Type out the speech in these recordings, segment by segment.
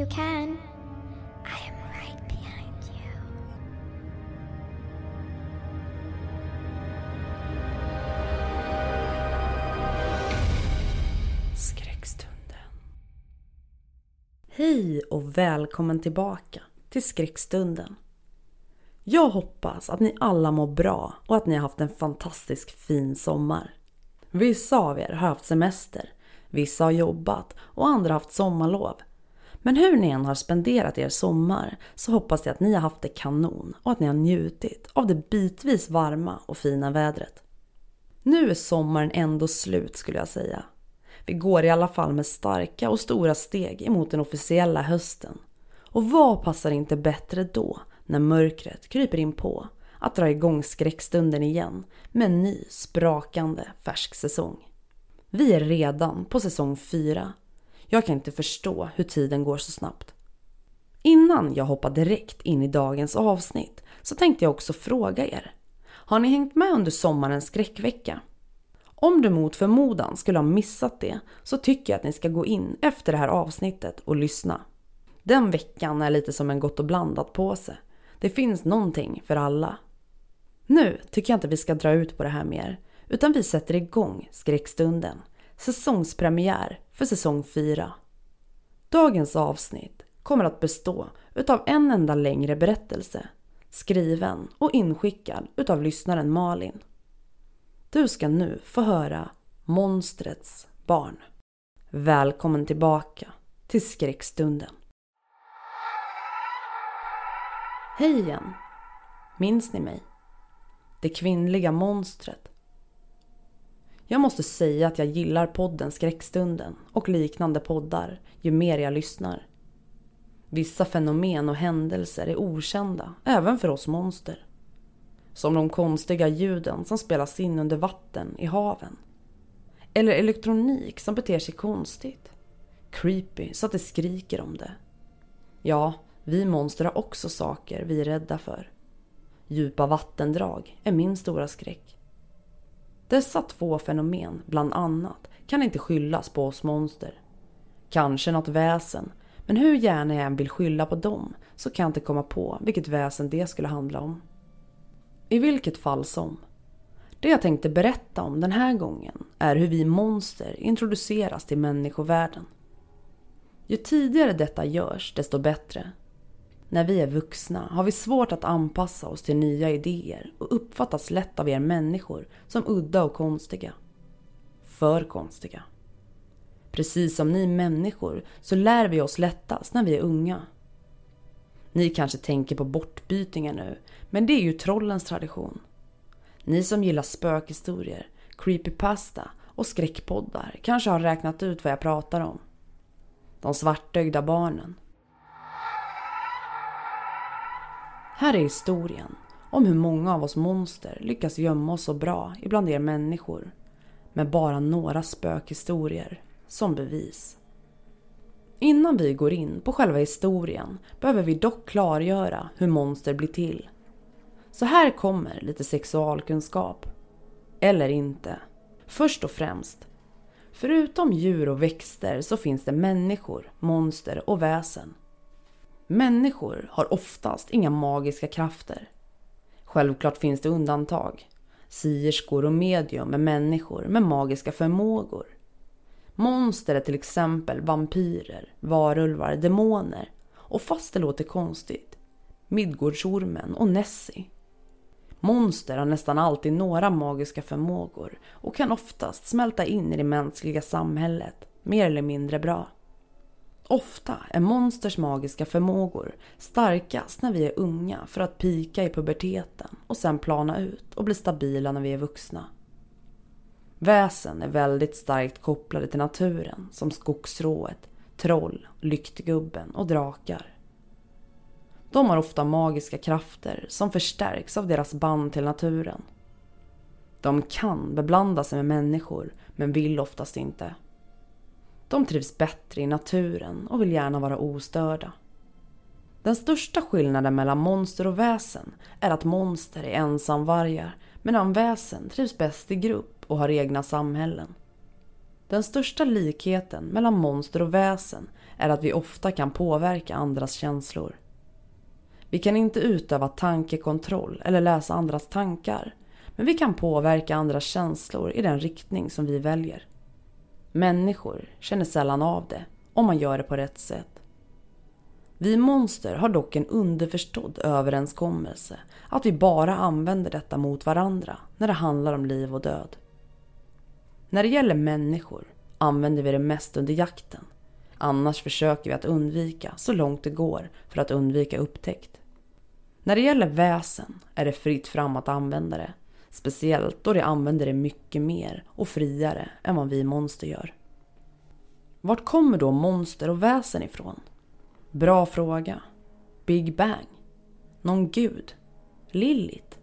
you can. I am right behind you. Skräckstunden. Hej och välkommen tillbaka till Skräckstunden. Jag hoppas att ni alla mår bra och att ni har haft en fantastisk fin sommar. Vissa av er har haft semester, vissa har jobbat och andra har haft sommarlov. Men hur ni än har spenderat er sommar så hoppas jag att ni har haft det kanon och att ni har njutit av det bitvis varma och fina vädret. Nu är sommaren ändå slut skulle jag säga. Vi går i alla fall med starka och stora steg emot den officiella hösten. Och vad passar inte bättre då när mörkret kryper in på att dra igång skräckstunden igen med en ny sprakande färsk säsong. Vi är redan på säsong 4. Jag kan inte förstå hur tiden går så snabbt. Innan jag hoppar direkt in i dagens avsnitt så tänkte jag också fråga er. Har ni hängt med under sommarens skräckvecka? Om du mot förmodan skulle ha missat det så tycker jag att ni ska gå in efter det här avsnittet och lyssna. Den veckan är lite som en gott och blandat påse. Det finns någonting för alla. Nu tycker jag inte vi ska dra ut på det här mer utan vi sätter igång skräckstunden. Säsongspremiär för säsong 4. Dagens avsnitt kommer att bestå utav en enda längre berättelse skriven och inskickad utav lyssnaren Malin. Du ska nu få höra Monstrets barn. Välkommen tillbaka till skräckstunden. Hej igen! Minns ni mig? Det kvinnliga monstret. Jag måste säga att jag gillar podden Skräckstunden och liknande poddar ju mer jag lyssnar. Vissa fenomen och händelser är okända även för oss monster. Som de konstiga ljuden som spelas in under vatten i haven. Eller elektronik som beter sig konstigt. Creepy så att det skriker om det. Ja, vi monster har också saker vi är rädda för. Djupa vattendrag är min stora skräck. Dessa två fenomen, bland annat, kan inte skyllas på oss monster. Kanske något väsen, men hur gärna jag än vill skylla på dem så kan jag inte komma på vilket väsen det skulle handla om. I vilket fall som. Det jag tänkte berätta om den här gången är hur vi monster introduceras till människovärlden. Ju tidigare detta görs, desto bättre. När vi är vuxna har vi svårt att anpassa oss till nya idéer och uppfattas lätt av er människor som udda och konstiga. För konstiga. Precis som ni människor så lär vi oss lättast när vi är unga. Ni kanske tänker på bortbytingar nu, men det är ju trollens tradition. Ni som gillar spökhistorier, creepypasta och skräckpoddar kanske har räknat ut vad jag pratar om. De svartögda barnen. Här är historien om hur många av oss monster lyckas gömma oss så bra ibland er människor med bara några spökhistorier som bevis. Innan vi går in på själva historien behöver vi dock klargöra hur monster blir till. Så här kommer lite sexualkunskap. Eller inte. Först och främst. Förutom djur och växter så finns det människor, monster och väsen. Människor har oftast inga magiska krafter. Självklart finns det undantag. sierskor och medium är människor med magiska förmågor. Monster är till exempel vampyrer, varulvar, demoner och fast det låter konstigt, Midgårdsormen och Nessie. Monster har nästan alltid några magiska förmågor och kan oftast smälta in i det mänskliga samhället mer eller mindre bra. Ofta är monsters magiska förmågor starkast när vi är unga för att pika i puberteten och sen plana ut och bli stabila när vi är vuxna. Väsen är väldigt starkt kopplade till naturen som skogsrået, troll, lyktgubben och drakar. De har ofta magiska krafter som förstärks av deras band till naturen. De kan beblanda sig med människor men vill oftast inte. De trivs bättre i naturen och vill gärna vara ostörda. Den största skillnaden mellan monster och väsen är att monster är ensamvargar medan väsen trivs bäst i grupp och har egna samhällen. Den största likheten mellan monster och väsen är att vi ofta kan påverka andras känslor. Vi kan inte utöva tankekontroll eller läsa andras tankar men vi kan påverka andras känslor i den riktning som vi väljer. Människor känner sällan av det om man gör det på rätt sätt. Vi monster har dock en underförstådd överenskommelse att vi bara använder detta mot varandra när det handlar om liv och död. När det gäller människor använder vi det mest under jakten. Annars försöker vi att undvika så långt det går för att undvika upptäckt. När det gäller väsen är det fritt fram att använda det Speciellt då de använder det mycket mer och friare än vad vi monster gör. Vart kommer då monster och väsen ifrån? Bra fråga. Big Bang? Någon gud? Lillit?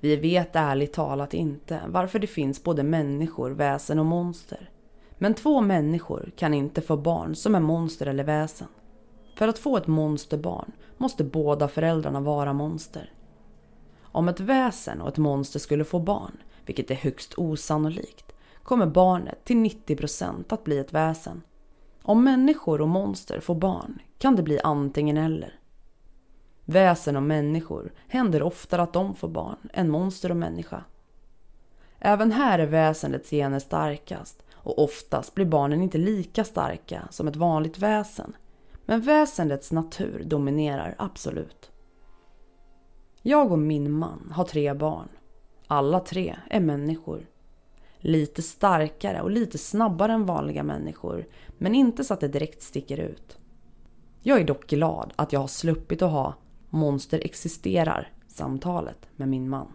Vi vet ärligt talat inte varför det finns både människor, väsen och monster. Men två människor kan inte få barn som är monster eller väsen. För att få ett monsterbarn måste båda föräldrarna vara monster. Om ett väsen och ett monster skulle få barn, vilket är högst osannolikt, kommer barnet till 90% att bli ett väsen. Om människor och monster får barn kan det bli antingen eller. Väsen och människor händer oftare att de får barn än monster och människa. Även här är väsendets gener starkast och oftast blir barnen inte lika starka som ett vanligt väsen. Men väsendets natur dominerar absolut. Jag och min man har tre barn. Alla tre är människor. Lite starkare och lite snabbare än vanliga människor, men inte så att det direkt sticker ut. Jag är dock glad att jag har sluppit att ha monster existerar samtalet med min man.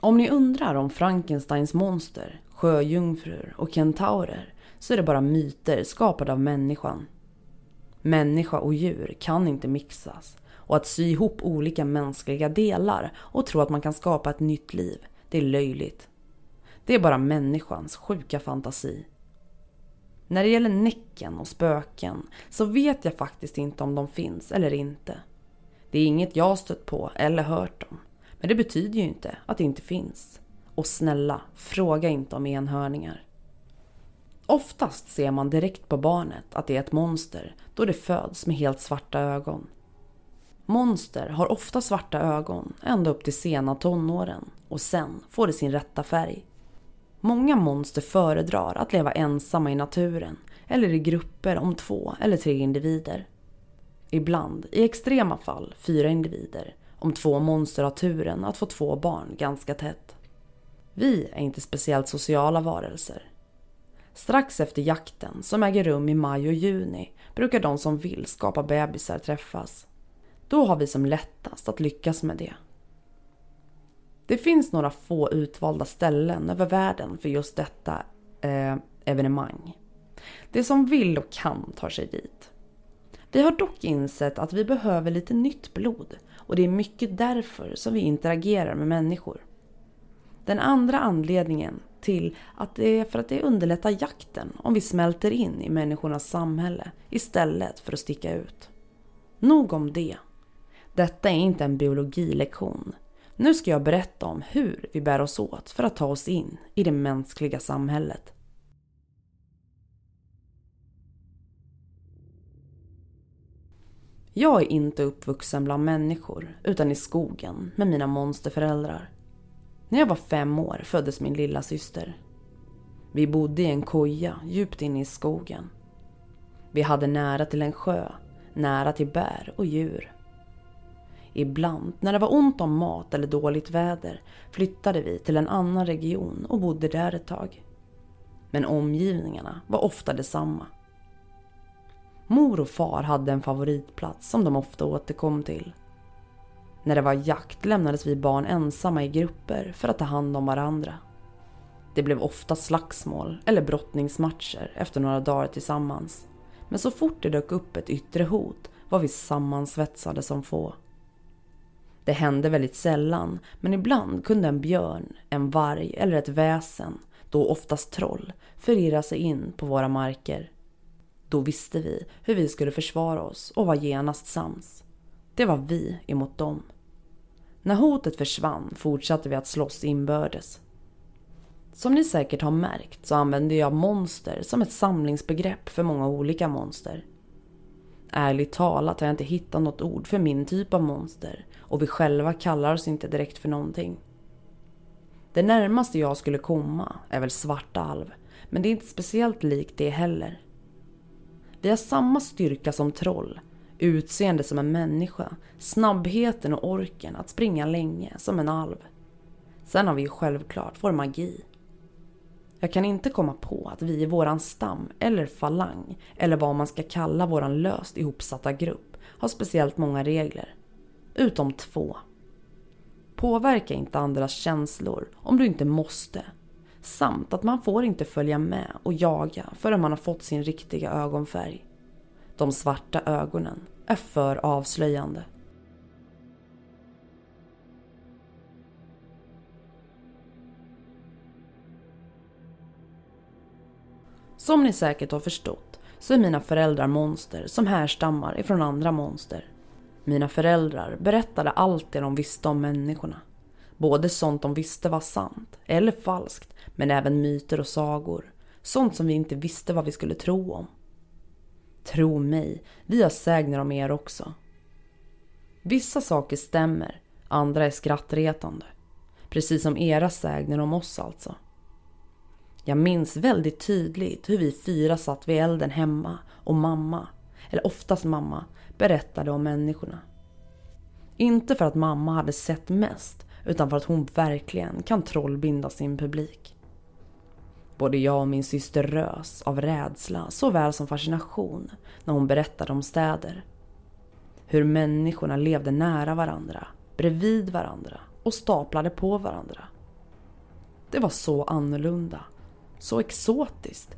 Om ni undrar om Frankensteins monster, sjöjungfrur och kentaurer så är det bara myter skapade av människan. Människa och djur kan inte mixas och att sy ihop olika mänskliga delar och tro att man kan skapa ett nytt liv, det är löjligt. Det är bara människans sjuka fantasi. När det gäller Näcken och spöken så vet jag faktiskt inte om de finns eller inte. Det är inget jag stött på eller hört om. Men det betyder ju inte att det inte finns. Och snälla, fråga inte om enhörningar. Oftast ser man direkt på barnet att det är ett monster då det föds med helt svarta ögon. Monster har ofta svarta ögon ända upp till sena tonåren och sen får det sin rätta färg. Många monster föredrar att leva ensamma i naturen eller i grupper om två eller tre individer. Ibland, i extrema fall, fyra individer om två monster har turen att få två barn ganska tätt. Vi är inte speciellt sociala varelser. Strax efter jakten, som äger rum i maj och juni, brukar de som vill skapa bebisar träffas. Då har vi som lättast att lyckas med det. Det finns några få utvalda ställen över världen för just detta eh, evenemang. Det som vill och kan tar sig dit. Vi har dock insett att vi behöver lite nytt blod och det är mycket därför som vi interagerar med människor. Den andra anledningen till att det är för att det underlättar jakten om vi smälter in i människornas samhälle istället för att sticka ut. Nog om det. Detta är inte en biologilektion. Nu ska jag berätta om hur vi bär oss åt för att ta oss in i det mänskliga samhället. Jag är inte uppvuxen bland människor utan i skogen med mina monsterföräldrar. När jag var fem år föddes min lilla syster. Vi bodde i en koja djupt inne i skogen. Vi hade nära till en sjö, nära till bär och djur. Ibland, när det var ont om mat eller dåligt väder, flyttade vi till en annan region och bodde där ett tag. Men omgivningarna var ofta detsamma. Mor och far hade en favoritplats som de ofta återkom till. När det var jakt lämnades vi barn ensamma i grupper för att ta hand om varandra. Det blev ofta slagsmål eller brottningsmatcher efter några dagar tillsammans. Men så fort det dök upp ett yttre hot var vi sammansvetsade som få. Det hände väldigt sällan, men ibland kunde en björn, en varg eller ett väsen, då oftast troll, förirra sig in på våra marker. Då visste vi hur vi skulle försvara oss och var genast sams. Det var vi emot dem. När hotet försvann fortsatte vi att slåss inbördes. Som ni säkert har märkt så använder jag monster som ett samlingsbegrepp för många olika monster. Ärligt talat har jag inte hittat något ord för min typ av monster och vi själva kallar oss inte direkt för någonting. Det närmaste jag skulle komma är väl svartalv, men det är inte speciellt likt det heller. Vi har samma styrka som troll, utseende som en människa, snabbheten och orken att springa länge som en alv. Sen har vi ju självklart vår magi. Jag kan inte komma på att vi i våran stam eller falang, eller vad man ska kalla våran löst ihopsatta grupp, har speciellt många regler. Utom två. Påverka inte andras känslor om du inte måste. Samt att man får inte följa med och jaga förrän man har fått sin riktiga ögonfärg. De svarta ögonen är för avslöjande. Som ni säkert har förstått så är mina föräldrar monster som härstammar ifrån andra monster. Mina föräldrar berättade allt det de visste om människorna. Både sånt de visste var sant eller falskt, men även myter och sagor. Sånt som vi inte visste vad vi skulle tro om. Tro mig, vi har sägner om er också. Vissa saker stämmer, andra är skrattretande. Precis som era sägner om oss alltså. Jag minns väldigt tydligt hur vi fyra satt vid elden hemma och mamma, eller oftast mamma, berättade om människorna. Inte för att mamma hade sett mest, utan för att hon verkligen kan trollbinda sin publik. Både jag och min syster rös av rädsla såväl som fascination när hon berättade om städer. Hur människorna levde nära varandra, bredvid varandra och staplade på varandra. Det var så annorlunda, så exotiskt.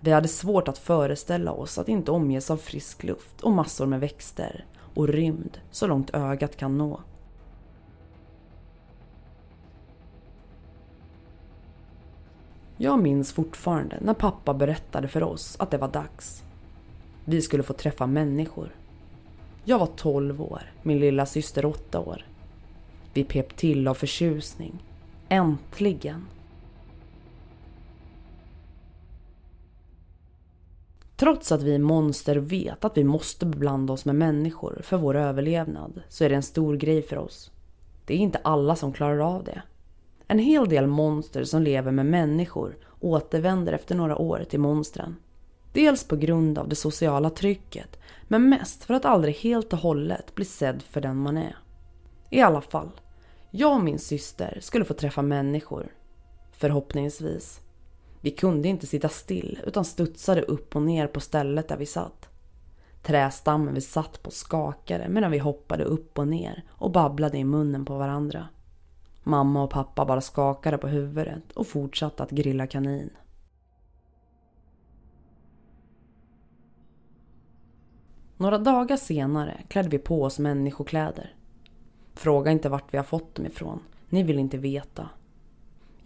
Vi hade svårt att föreställa oss att inte omges av frisk luft och massor med växter och rymd så långt ögat kan nå. Jag minns fortfarande när pappa berättade för oss att det var dags. Vi skulle få träffa människor. Jag var 12 år, min lilla syster 8 år. Vi pep till av förtjusning. Äntligen! Trots att vi monster vet att vi måste beblanda oss med människor för vår överlevnad så är det en stor grej för oss. Det är inte alla som klarar av det. En hel del monster som lever med människor återvänder efter några år till monstren. Dels på grund av det sociala trycket, men mest för att aldrig helt och hållet bli sedd för den man är. I alla fall, jag och min syster skulle få träffa människor. Förhoppningsvis. Vi kunde inte sitta still utan studsade upp och ner på stället där vi satt. Trästammen vi satt på skakade medan vi hoppade upp och ner och babblade i munnen på varandra. Mamma och pappa bara skakade på huvudet och fortsatte att grilla kanin. Några dagar senare klädde vi på oss människokläder. Fråga inte vart vi har fått dem ifrån. Ni vill inte veta.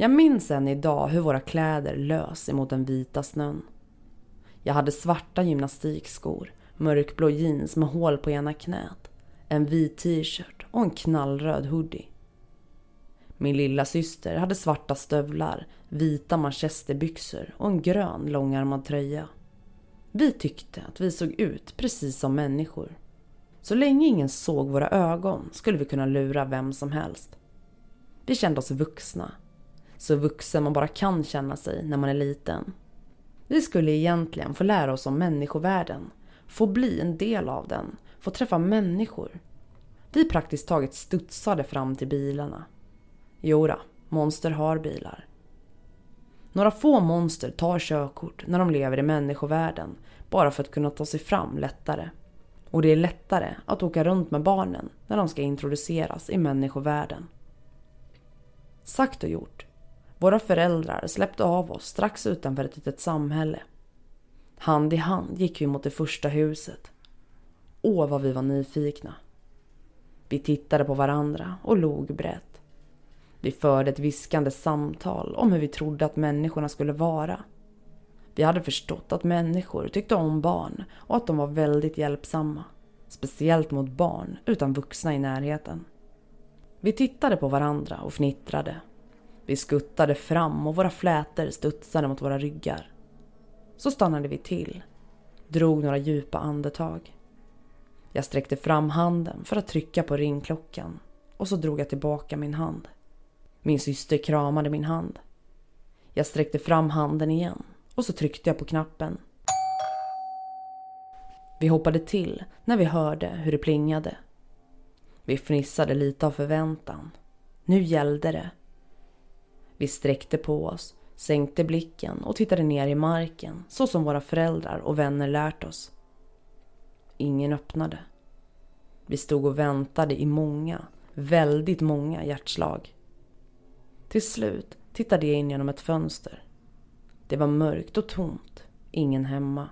Jag minns än idag hur våra kläder lös emot den vita snön. Jag hade svarta gymnastikskor, mörkblå jeans med hål på ena knät, en vit t-shirt och en knallröd hoodie. Min lilla syster hade svarta stövlar, vita manchesterbyxor och en grön långärmad tröja. Vi tyckte att vi såg ut precis som människor. Så länge ingen såg våra ögon skulle vi kunna lura vem som helst. Vi kände oss vuxna. Så vuxen man bara kan känna sig när man är liten. Vi skulle egentligen få lära oss om människovärlden. Få bli en del av den. Få träffa människor. Vi praktiskt taget studsade fram till bilarna. Jodå, monster har bilar. Några få monster tar körkort när de lever i människovärlden bara för att kunna ta sig fram lättare. Och det är lättare att åka runt med barnen när de ska introduceras i människovärlden. Sagt och gjort. Våra föräldrar släppte av oss strax utanför ett litet samhälle. Hand i hand gick vi mot det första huset. Åh, vad vi var nyfikna. Vi tittade på varandra och log brett. Vi förde ett viskande samtal om hur vi trodde att människorna skulle vara. Vi hade förstått att människor tyckte om barn och att de var väldigt hjälpsamma. Speciellt mot barn utan vuxna i närheten. Vi tittade på varandra och fnittrade. Vi skuttade fram och våra flätor studsade mot våra ryggar. Så stannade vi till. Drog några djupa andetag. Jag sträckte fram handen för att trycka på ringklockan och så drog jag tillbaka min hand. Min syster kramade min hand. Jag sträckte fram handen igen och så tryckte jag på knappen. Vi hoppade till när vi hörde hur det plingade. Vi fnissade lite av förväntan. Nu gällde det. Vi sträckte på oss, sänkte blicken och tittade ner i marken så som våra föräldrar och vänner lärt oss. Ingen öppnade. Vi stod och väntade i många, väldigt många hjärtslag. Till slut tittade jag in genom ett fönster. Det var mörkt och tomt. Ingen hemma.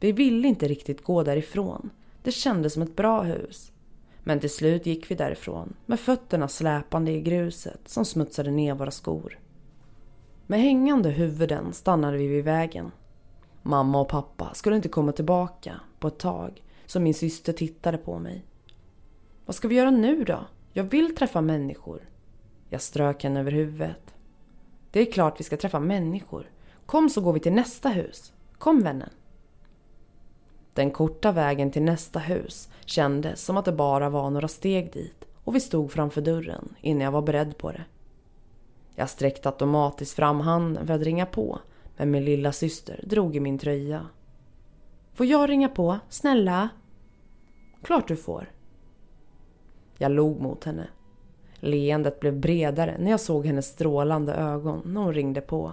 Vi ville inte riktigt gå därifrån. Det kändes som ett bra hus. Men till slut gick vi därifrån med fötterna släpande i gruset som smutsade ner våra skor. Med hängande huvuden stannade vi vid vägen. Mamma och pappa skulle inte komma tillbaka på ett tag så min syster tittade på mig. Vad ska vi göra nu då? Jag vill träffa människor. Jag strök henne över huvudet. Det är klart vi ska träffa människor. Kom så går vi till nästa hus. Kom vännen. Den korta vägen till nästa hus kändes som att det bara var några steg dit och vi stod framför dörren innan jag var beredd på det. Jag sträckte automatiskt fram handen för att ringa på men min lilla syster drog i min tröja. Får jag ringa på? Snälla? Klart du får. Jag log mot henne. Leendet blev bredare när jag såg hennes strålande ögon när hon ringde på.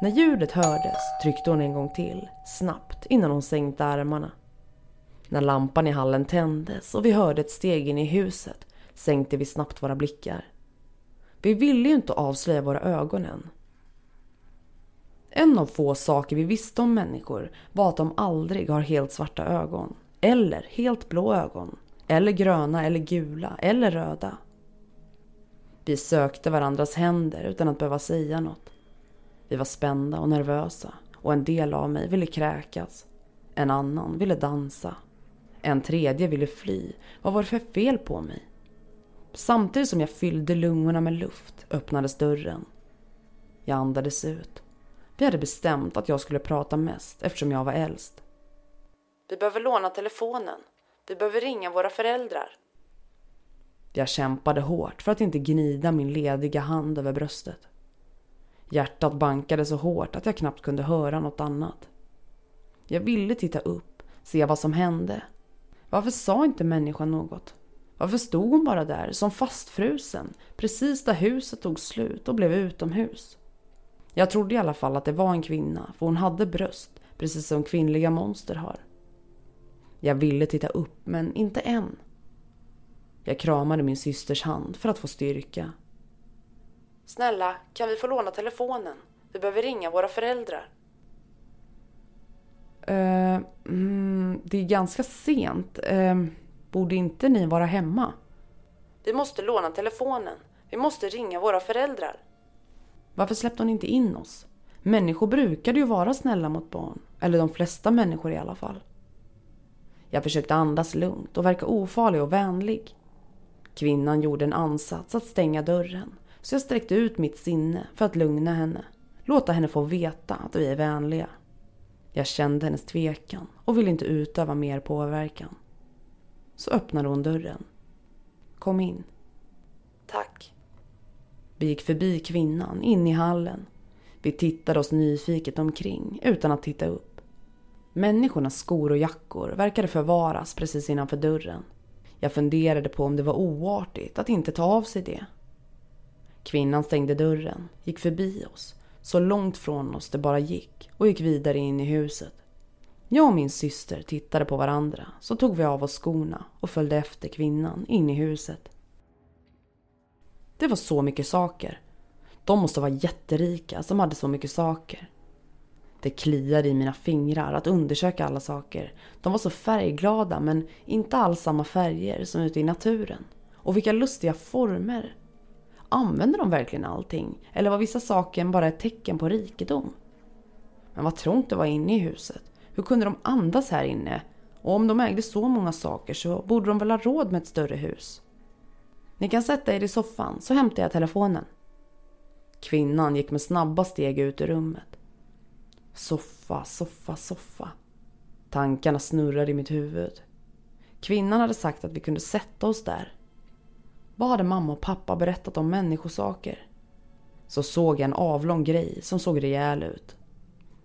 När ljudet hördes tryckte hon en gång till, snabbt, innan hon sänkte armarna. När lampan i hallen tändes och vi hörde ett steg in i huset sänkte vi snabbt våra blickar. Vi ville ju inte avslöja våra ögon än. En av få saker vi visste om människor var att de aldrig har helt svarta ögon. Eller helt blå ögon. Eller gröna eller gula eller röda. Vi sökte varandras händer utan att behöva säga något. Vi var spända och nervösa och en del av mig ville kräkas. En annan ville dansa. En tredje ville fly. Vad var det för fel på mig? Samtidigt som jag fyllde lungorna med luft öppnades dörren. Jag andades ut. Vi hade bestämt att jag skulle prata mest eftersom jag var äldst. Vi behöver låna telefonen. Vi behöver ringa våra föräldrar. Jag kämpade hårt för att inte gnida min lediga hand över bröstet. Hjärtat bankade så hårt att jag knappt kunde höra något annat. Jag ville titta upp, se vad som hände. Varför sa inte människan något? Varför stod hon bara där som fastfrusen precis där huset tog slut och blev utomhus? Jag trodde i alla fall att det var en kvinna för hon hade bröst precis som kvinnliga monster har. Jag ville titta upp men inte än. Jag kramade min systers hand för att få styrka. Snälla, kan vi få låna telefonen? Vi behöver ringa våra föräldrar. Uh, mm, det är ganska sent. Uh, borde inte ni vara hemma? Vi måste låna telefonen. Vi måste ringa våra föräldrar. Varför släppte hon inte in oss? Människor brukade ju vara snälla mot barn. Eller de flesta människor i alla fall. Jag försökte andas lugnt och verka ofarlig och vänlig. Kvinnan gjorde en ansats att stänga dörren så jag sträckte ut mitt sinne för att lugna henne. Låta henne få veta att vi är vänliga. Jag kände hennes tvekan och ville inte utöva mer påverkan. Så öppnade hon dörren. Kom in. Tack. Vi gick förbi kvinnan in i hallen. Vi tittade oss nyfiket omkring utan att titta upp. Människornas skor och jackor verkade förvaras precis innanför dörren. Jag funderade på om det var oartigt att inte ta av sig det. Kvinnan stängde dörren, gick förbi oss, så långt från oss det bara gick och gick vidare in i huset. Jag och min syster tittade på varandra, så tog vi av oss skorna och följde efter kvinnan in i huset. Det var så mycket saker. De måste vara jätterika som hade så mycket saker. Det kliade i mina fingrar att undersöka alla saker. De var så färgglada men inte alls samma färger som ute i naturen. Och vilka lustiga former. Använde de verkligen allting? Eller var vissa saker bara ett tecken på rikedom? Men vad trångt det var inne i huset. Hur kunde de andas här inne? Och om de ägde så många saker så borde de väl ha råd med ett större hus? Ni kan sätta er i soffan så hämtar jag telefonen. Kvinnan gick med snabba steg ut ur rummet. Soffa, soffa, soffa. Tankarna snurrade i mitt huvud. Kvinnan hade sagt att vi kunde sätta oss där. Vad hade mamma och pappa berättat om människosaker? Så såg jag en avlång grej som såg rejäl ut.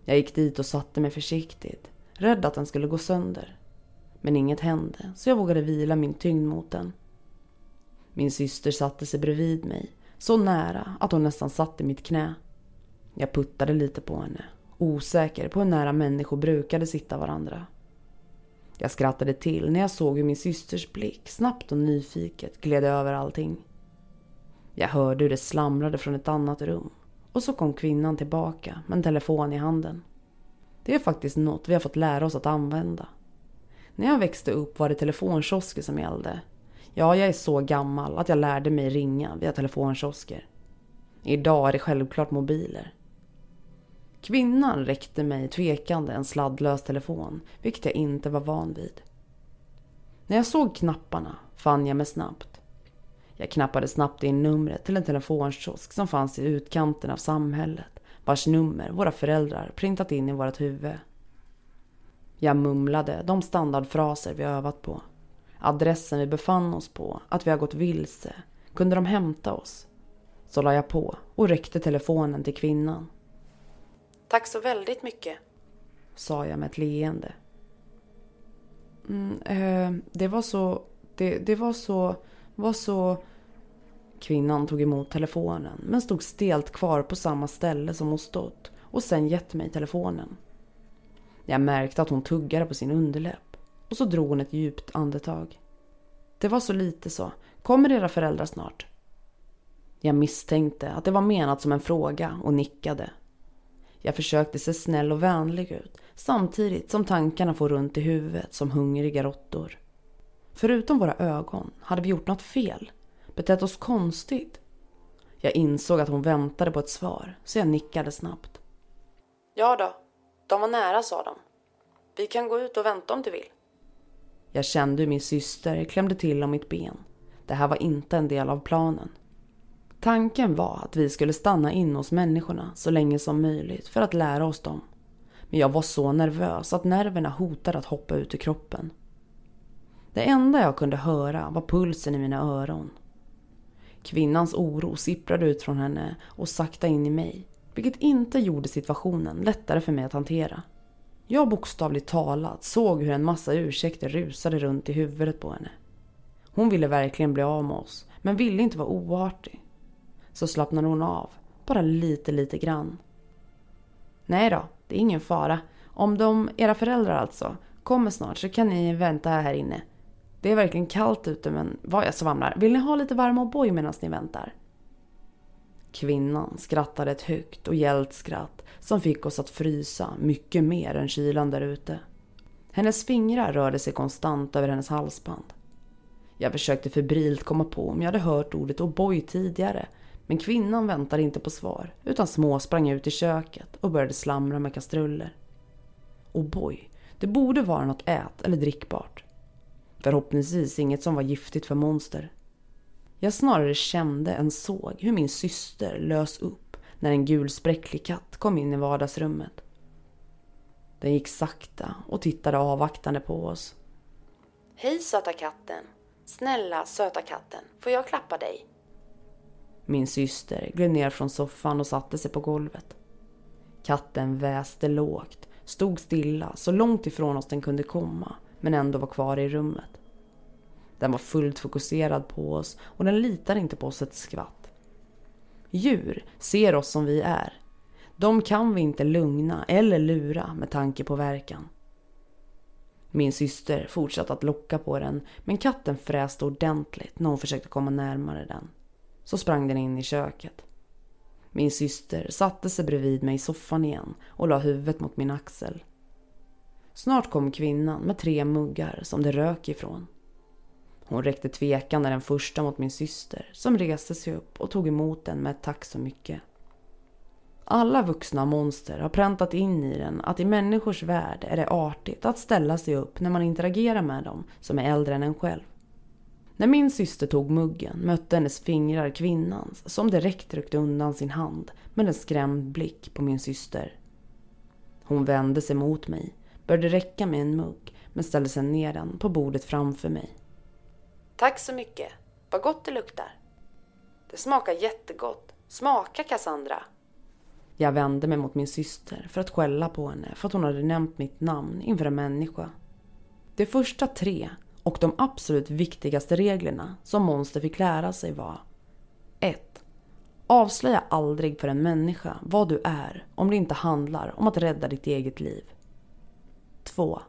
Jag gick dit och satte mig försiktigt, rädd att den skulle gå sönder. Men inget hände, så jag vågade vila min tyngd mot den. Min syster satte sig bredvid mig, så nära att hon nästan satt i mitt knä. Jag puttade lite på henne, osäker på hur nära människor brukade sitta varandra. Jag skrattade till när jag såg hur min systers blick snabbt och nyfiket gled över allting. Jag hörde hur det slamrade från ett annat rum och så kom kvinnan tillbaka med en telefon i handen. Det är faktiskt något vi har fått lära oss att använda. När jag växte upp var det telefonkiosker som gällde. Ja, jag är så gammal att jag lärde mig ringa via telefonkiosker. Idag är det självklart mobiler. Kvinnan räckte mig tvekande en sladdlös telefon, vilket jag inte var van vid. När jag såg knapparna fann jag mig snabbt. Jag knappade snabbt in numret till en telefonkiosk som fanns i utkanten av samhället, vars nummer våra föräldrar printat in i vårt huvud. Jag mumlade de standardfraser vi övat på. Adressen vi befann oss på, att vi har gått vilse. Kunde de hämta oss? Så la jag på och räckte telefonen till kvinnan. Tack så väldigt mycket, sa jag med ett leende. Mm, eh, det var så... Det, det var så... var så... Kvinnan tog emot telefonen men stod stelt kvar på samma ställe som hon stått och sen gett mig telefonen. Jag märkte att hon tuggade på sin underläpp och så drog hon ett djupt andetag. Det var så lite så. Kommer era föräldrar snart? Jag misstänkte att det var menat som en fråga och nickade. Jag försökte se snäll och vänlig ut samtidigt som tankarna får runt i huvudet som hungriga råttor. Förutom våra ögon hade vi gjort något fel, betett oss konstigt. Jag insåg att hon väntade på ett svar så jag nickade snabbt. Ja då, de var nära sa de. Vi kan gå ut och vänta om du vill. Jag kände hur min syster klämde till om mitt ben. Det här var inte en del av planen. Tanken var att vi skulle stanna in hos människorna så länge som möjligt för att lära oss dem. Men jag var så nervös att nerverna hotade att hoppa ut ur kroppen. Det enda jag kunde höra var pulsen i mina öron. Kvinnans oro sipprade ut från henne och sakta in i mig, vilket inte gjorde situationen lättare för mig att hantera. Jag bokstavligt talat såg hur en massa ursäkter rusade runt i huvudet på henne. Hon ville verkligen bli av med oss, men ville inte vara oartig. Så slappnade hon av, bara lite, lite grann. Nej då, det är ingen fara. Om de, era föräldrar alltså, kommer snart så kan ni vänta här inne. Det är verkligen kallt ute men vad jag svamlar. Vill ni ha lite varm O'boy medan ni väntar? Kvinnan skrattade ett högt och gällt skratt som fick oss att frysa mycket mer än kylan där ute. Hennes fingrar rörde sig konstant över hennes halsband. Jag försökte febrilt komma på om jag hade hört ordet O'boy tidigare men kvinnan väntade inte på svar utan småsprang ut i köket och började slamra med kastruller. O'boy, det borde vara något ät eller drickbart. Förhoppningsvis inget som var giftigt för monster. Jag snarare kände än såg hur min syster lös upp när en gul spräcklig katt kom in i vardagsrummet. Den gick sakta och tittade avvaktande på oss. Hej söta katten! Snälla söta katten, får jag klappa dig? Min syster gled ner från soffan och satte sig på golvet. Katten väste lågt, stod stilla så långt ifrån oss den kunde komma men ändå var kvar i rummet. Den var fullt fokuserad på oss och den litar inte på oss ett skvatt. Djur ser oss som vi är. De kan vi inte lugna eller lura med tanke på verkan. Min syster fortsatte att locka på den men katten fräste ordentligt när hon försökte komma närmare den. Så sprang den in i köket. Min syster satte sig bredvid mig i soffan igen och la huvudet mot min axel. Snart kom kvinnan med tre muggar som det rök ifrån. Hon räckte tvekande den första mot min syster som reste sig upp och tog emot den med ett tack så mycket. Alla vuxna monster har präntat in i den att i människors värld är det artigt att ställa sig upp när man interagerar med dem som är äldre än en själv. När min syster tog muggen mötte hennes fingrar kvinnans som direkt ryckte undan sin hand med en skrämd blick på min syster. Hon vände sig mot mig, började räcka mig en mugg men ställde sig ner den på bordet framför mig. Tack så mycket. Vad gott det luktar. Det smakar jättegott. Smaka Cassandra. Jag vände mig mot min syster för att skälla på henne för att hon hade nämnt mitt namn inför en människa. De första tre och de absolut viktigaste reglerna som Monster fick lära sig var 1. Avslöja aldrig för en människa vad du är om det inte handlar om att rädda ditt eget liv. 2.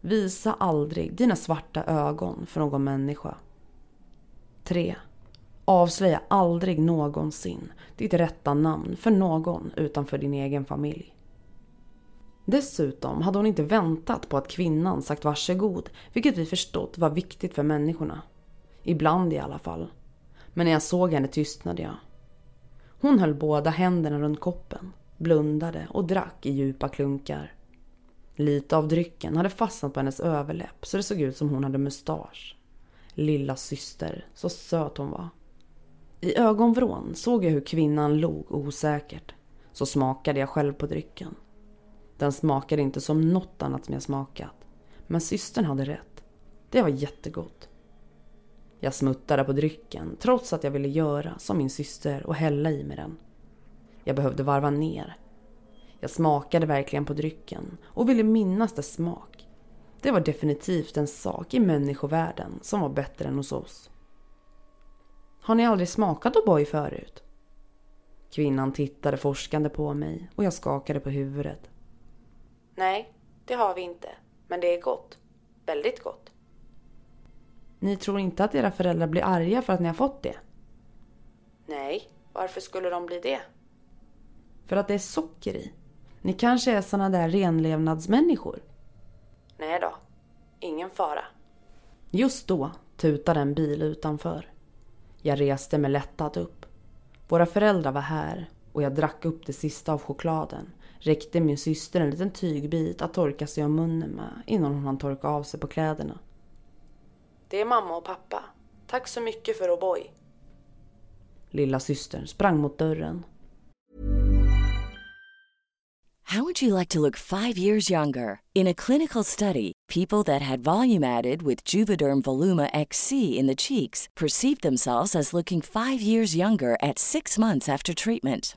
Visa aldrig dina svarta ögon för någon människa. 3. Avslöja aldrig någonsin ditt rätta namn för någon utanför din egen familj. Dessutom hade hon inte väntat på att kvinnan sagt varsågod, vilket vi förstått var viktigt för människorna. Ibland i alla fall. Men när jag såg henne tystnade jag. Hon höll båda händerna runt koppen, blundade och drack i djupa klunkar. Lite av drycken hade fastnat på hennes överläpp så det såg ut som hon hade mustasch. Lilla syster, så söt hon var. I ögonvrån såg jag hur kvinnan log osäkert. Så smakade jag själv på drycken. Den smakade inte som något annat som jag smakat. Men systern hade rätt. Det var jättegott. Jag smuttade på drycken trots att jag ville göra som min syster och hälla i mig den. Jag behövde varva ner. Jag smakade verkligen på drycken och ville minnas dess smak. Det var definitivt en sak i människovärlden som var bättre än hos oss. Har ni aldrig smakat O'boy förut? Kvinnan tittade forskande på mig och jag skakade på huvudet. Nej, det har vi inte. Men det är gott. Väldigt gott. Ni tror inte att era föräldrar blir arga för att ni har fått det? Nej, varför skulle de bli det? För att det är socker i. Ni kanske är såna där renlevnadsmänniskor? Nej då, ingen fara. Just då tutade en bil utanför. Jag reste mig lättat upp. Våra föräldrar var här och jag drack upp det sista av chokladen. Räckte min syster en liten tygbit att torka sig om munnen med innan hon hann torka av sig på kläderna. Det är mamma och pappa. Tack så mycket för O'boy. Lilla systern sprang mot dörren. How would you like to look five years younger? In a clinical study, people that had volume added with Juvederm Voluma XC in the cheeks perceived themselves as looking five years younger at six months after treatment.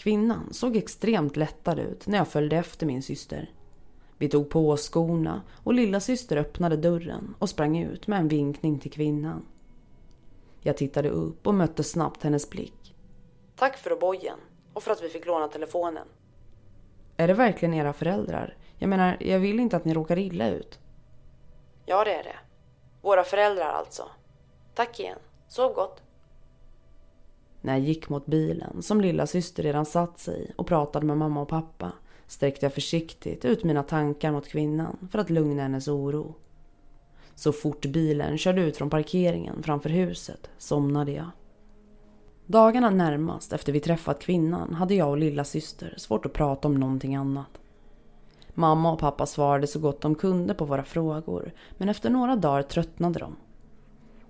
Kvinnan såg extremt lättad ut när jag följde efter min syster. Vi tog på oss skorna och lilla syster öppnade dörren och sprang ut med en vinkning till kvinnan. Jag tittade upp och mötte snabbt hennes blick. Tack för bojen och för att vi fick låna telefonen. Är det verkligen era föräldrar? Jag menar, jag vill inte att ni råkar illa ut. Ja, det är det. Våra föräldrar alltså. Tack igen. Sov gott. När jag gick mot bilen, som lilla syster redan satt sig i och pratade med mamma och pappa, sträckte jag försiktigt ut mina tankar mot kvinnan för att lugna hennes oro. Så fort bilen körde ut från parkeringen framför huset somnade jag. Dagarna närmast efter vi träffat kvinnan hade jag och lilla syster svårt att prata om någonting annat. Mamma och pappa svarade så gott de kunde på våra frågor men efter några dagar tröttnade de.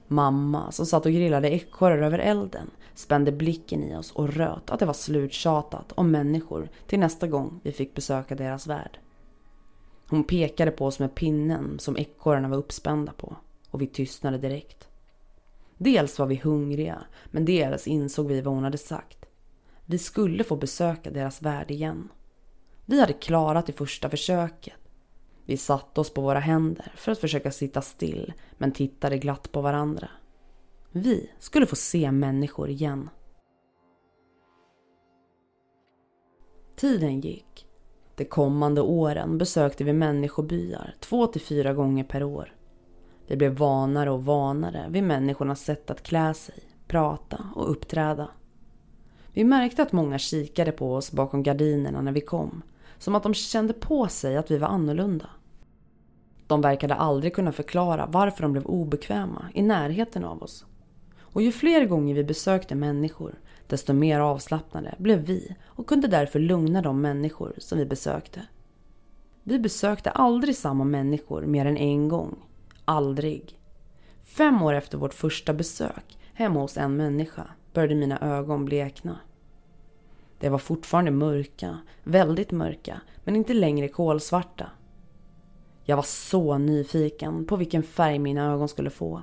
Mamma, som satt och grillade ekorrar över elden, spände blicken i oss och röt att det var sluttjatat om människor till nästa gång vi fick besöka deras värld. Hon pekade på oss med pinnen som ekorrarna var uppspända på och vi tystnade direkt. Dels var vi hungriga, men dels insåg vi vad hon hade sagt. Vi skulle få besöka deras värld igen. Vi hade klarat det första försöket. Vi satte oss på våra händer för att försöka sitta still men tittade glatt på varandra. Vi skulle få se människor igen. Tiden gick. De kommande åren besökte vi människobyar två till fyra gånger per år. Vi blev vanare och vanare vid människornas sätt att klä sig, prata och uppträda. Vi märkte att många kikade på oss bakom gardinerna när vi kom, som att de kände på sig att vi var annorlunda. De verkade aldrig kunna förklara varför de blev obekväma i närheten av oss. Och ju fler gånger vi besökte människor, desto mer avslappnade blev vi och kunde därför lugna de människor som vi besökte. Vi besökte aldrig samma människor mer än en gång. Aldrig. Fem år efter vårt första besök hemma hos en människa började mina ögon blekna. Det var fortfarande mörka, väldigt mörka, men inte längre kolsvarta. Jag var så nyfiken på vilken färg mina ögon skulle få.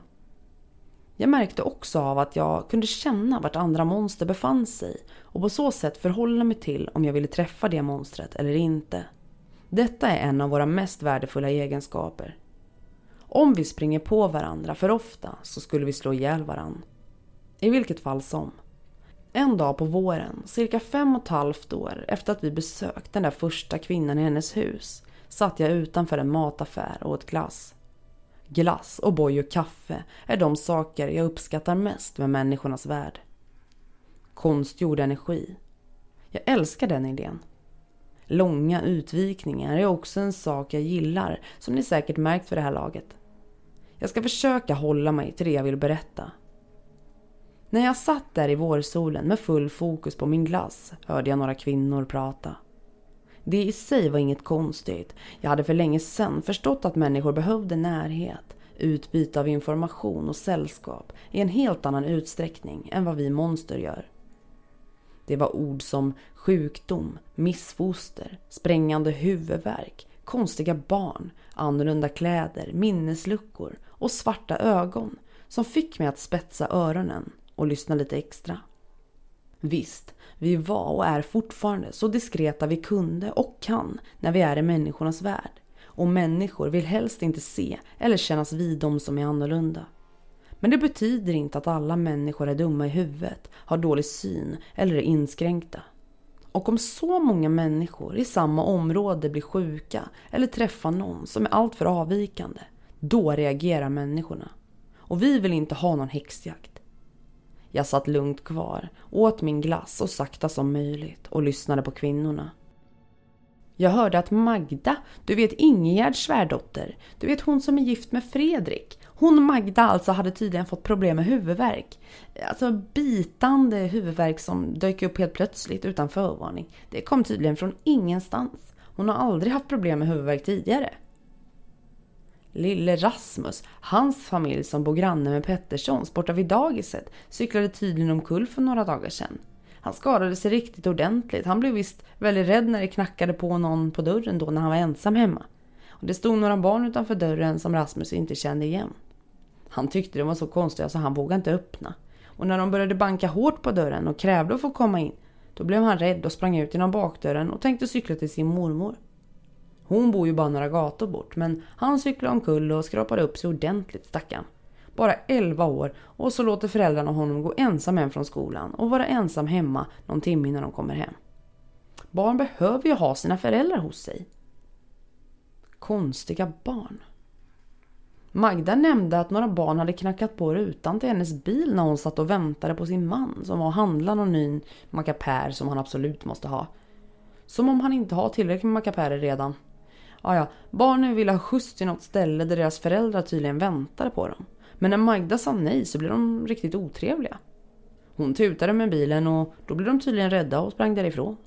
Jag märkte också av att jag kunde känna vart andra monster befann sig och på så sätt förhålla mig till om jag ville träffa det monstret eller inte. Detta är en av våra mest värdefulla egenskaper. Om vi springer på varandra för ofta så skulle vi slå ihjäl varandra. I vilket fall som. En dag på våren, cirka fem och ett halvt år efter att vi besökt den där första kvinnan i hennes hus, satt jag utanför en mataffär och åt glass. Glass och boj och kaffe är de saker jag uppskattar mest med människornas värld. Konstgjord energi. Jag älskar den idén. Långa utvikningar är också en sak jag gillar, som ni säkert märkt för det här laget. Jag ska försöka hålla mig till det jag vill berätta. När jag satt där i vårsolen med full fokus på min glass hörde jag några kvinnor prata. Det i sig var inget konstigt. Jag hade för länge sedan förstått att människor behövde närhet, utbyte av information och sällskap i en helt annan utsträckning än vad vi monster gör. Det var ord som sjukdom, missfoster, sprängande huvudvärk, konstiga barn, annorlunda kläder, minnesluckor och svarta ögon som fick mig att spetsa öronen och lyssna lite extra. Visst, vi var och är fortfarande så diskreta vi kunde och kan när vi är i människornas värld. Och människor vill helst inte se eller kännas vid de som är annorlunda. Men det betyder inte att alla människor är dumma i huvudet, har dålig syn eller är inskränkta. Och om så många människor i samma område blir sjuka eller träffar någon som är alltför avvikande, då reagerar människorna. Och vi vill inte ha någon häxjakt. Jag satt lugnt kvar, åt min glass så sakta som möjligt och lyssnade på kvinnorna. Jag hörde att Magda, du vet Ingegärds svärdotter, du vet hon som är gift med Fredrik. Hon Magda alltså hade tydligen fått problem med huvudvärk. Alltså bitande huvudvärk som dök upp helt plötsligt utan förvarning. Det kom tydligen från ingenstans. Hon har aldrig haft problem med huvudvärk tidigare. Lille Rasmus, hans familj som bor granne med Petterssons borta vid dagiset, cyklade tydligen omkull för några dagar sedan. Han skadade sig riktigt ordentligt. Han blev visst väldigt rädd när det knackade på någon på dörren då när han var ensam hemma. Och det stod några barn utanför dörren som Rasmus inte kände igen. Han tyckte de var så konstiga så alltså han vågade inte öppna. Och när de började banka hårt på dörren och krävde att få komma in, då blev han rädd och sprang ut genom bakdörren och tänkte cykla till sin mormor. Hon bor ju bara några gator bort men han cyklade omkull och skrapade upp sig ordentligt stackarn. Bara 11 år och så låter föräldrarna honom gå ensam hem från skolan och vara ensam hemma någon timme innan de kommer hem. Barn behöver ju ha sina föräldrar hos sig. Konstiga barn. Magda nämnde att några barn hade knackat på rutan till hennes bil när hon satt och väntade på sin man som var och handlade någon ny macapär som han absolut måste ha. Som om han inte har tillräckligt med macapärer redan. Ja, ja, barnen ville ha skjuts till något ställe där deras föräldrar tydligen väntade på dem. Men när Magda sa nej så blev de riktigt otrevliga. Hon tutade med bilen och då blev de tydligen rädda och sprang därifrån.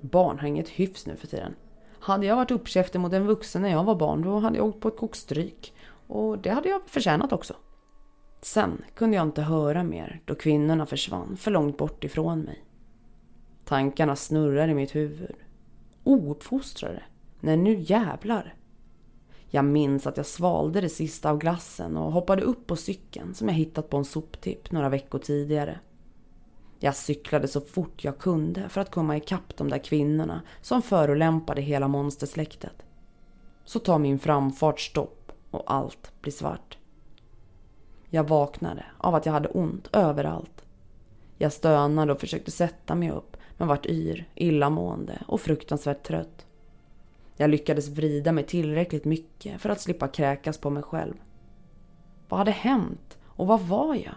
Barn har inget hyfs nu för tiden. Hade jag varit uppkäftig mot en vuxen när jag var barn då hade jag åkt på ett kokstryk. Och det hade jag förtjänat också. Sen kunde jag inte höra mer då kvinnorna försvann för långt bort ifrån mig. Tankarna snurrar i mitt huvud. Ouppfostrade. Nej, nu jävlar. Jag minns att jag svalde det sista av glassen och hoppade upp på cykeln som jag hittat på en soptipp några veckor tidigare. Jag cyklade så fort jag kunde för att komma ikapp de där kvinnorna som förolämpade hela monstersläktet. Så tar min framfart stopp och allt blir svart. Jag vaknade av att jag hade ont överallt. Jag stönade och försökte sätta mig upp men vart yr, illamående och fruktansvärt trött. Jag lyckades vrida mig tillräckligt mycket för att slippa kräkas på mig själv. Vad hade hänt? Och vad var jag?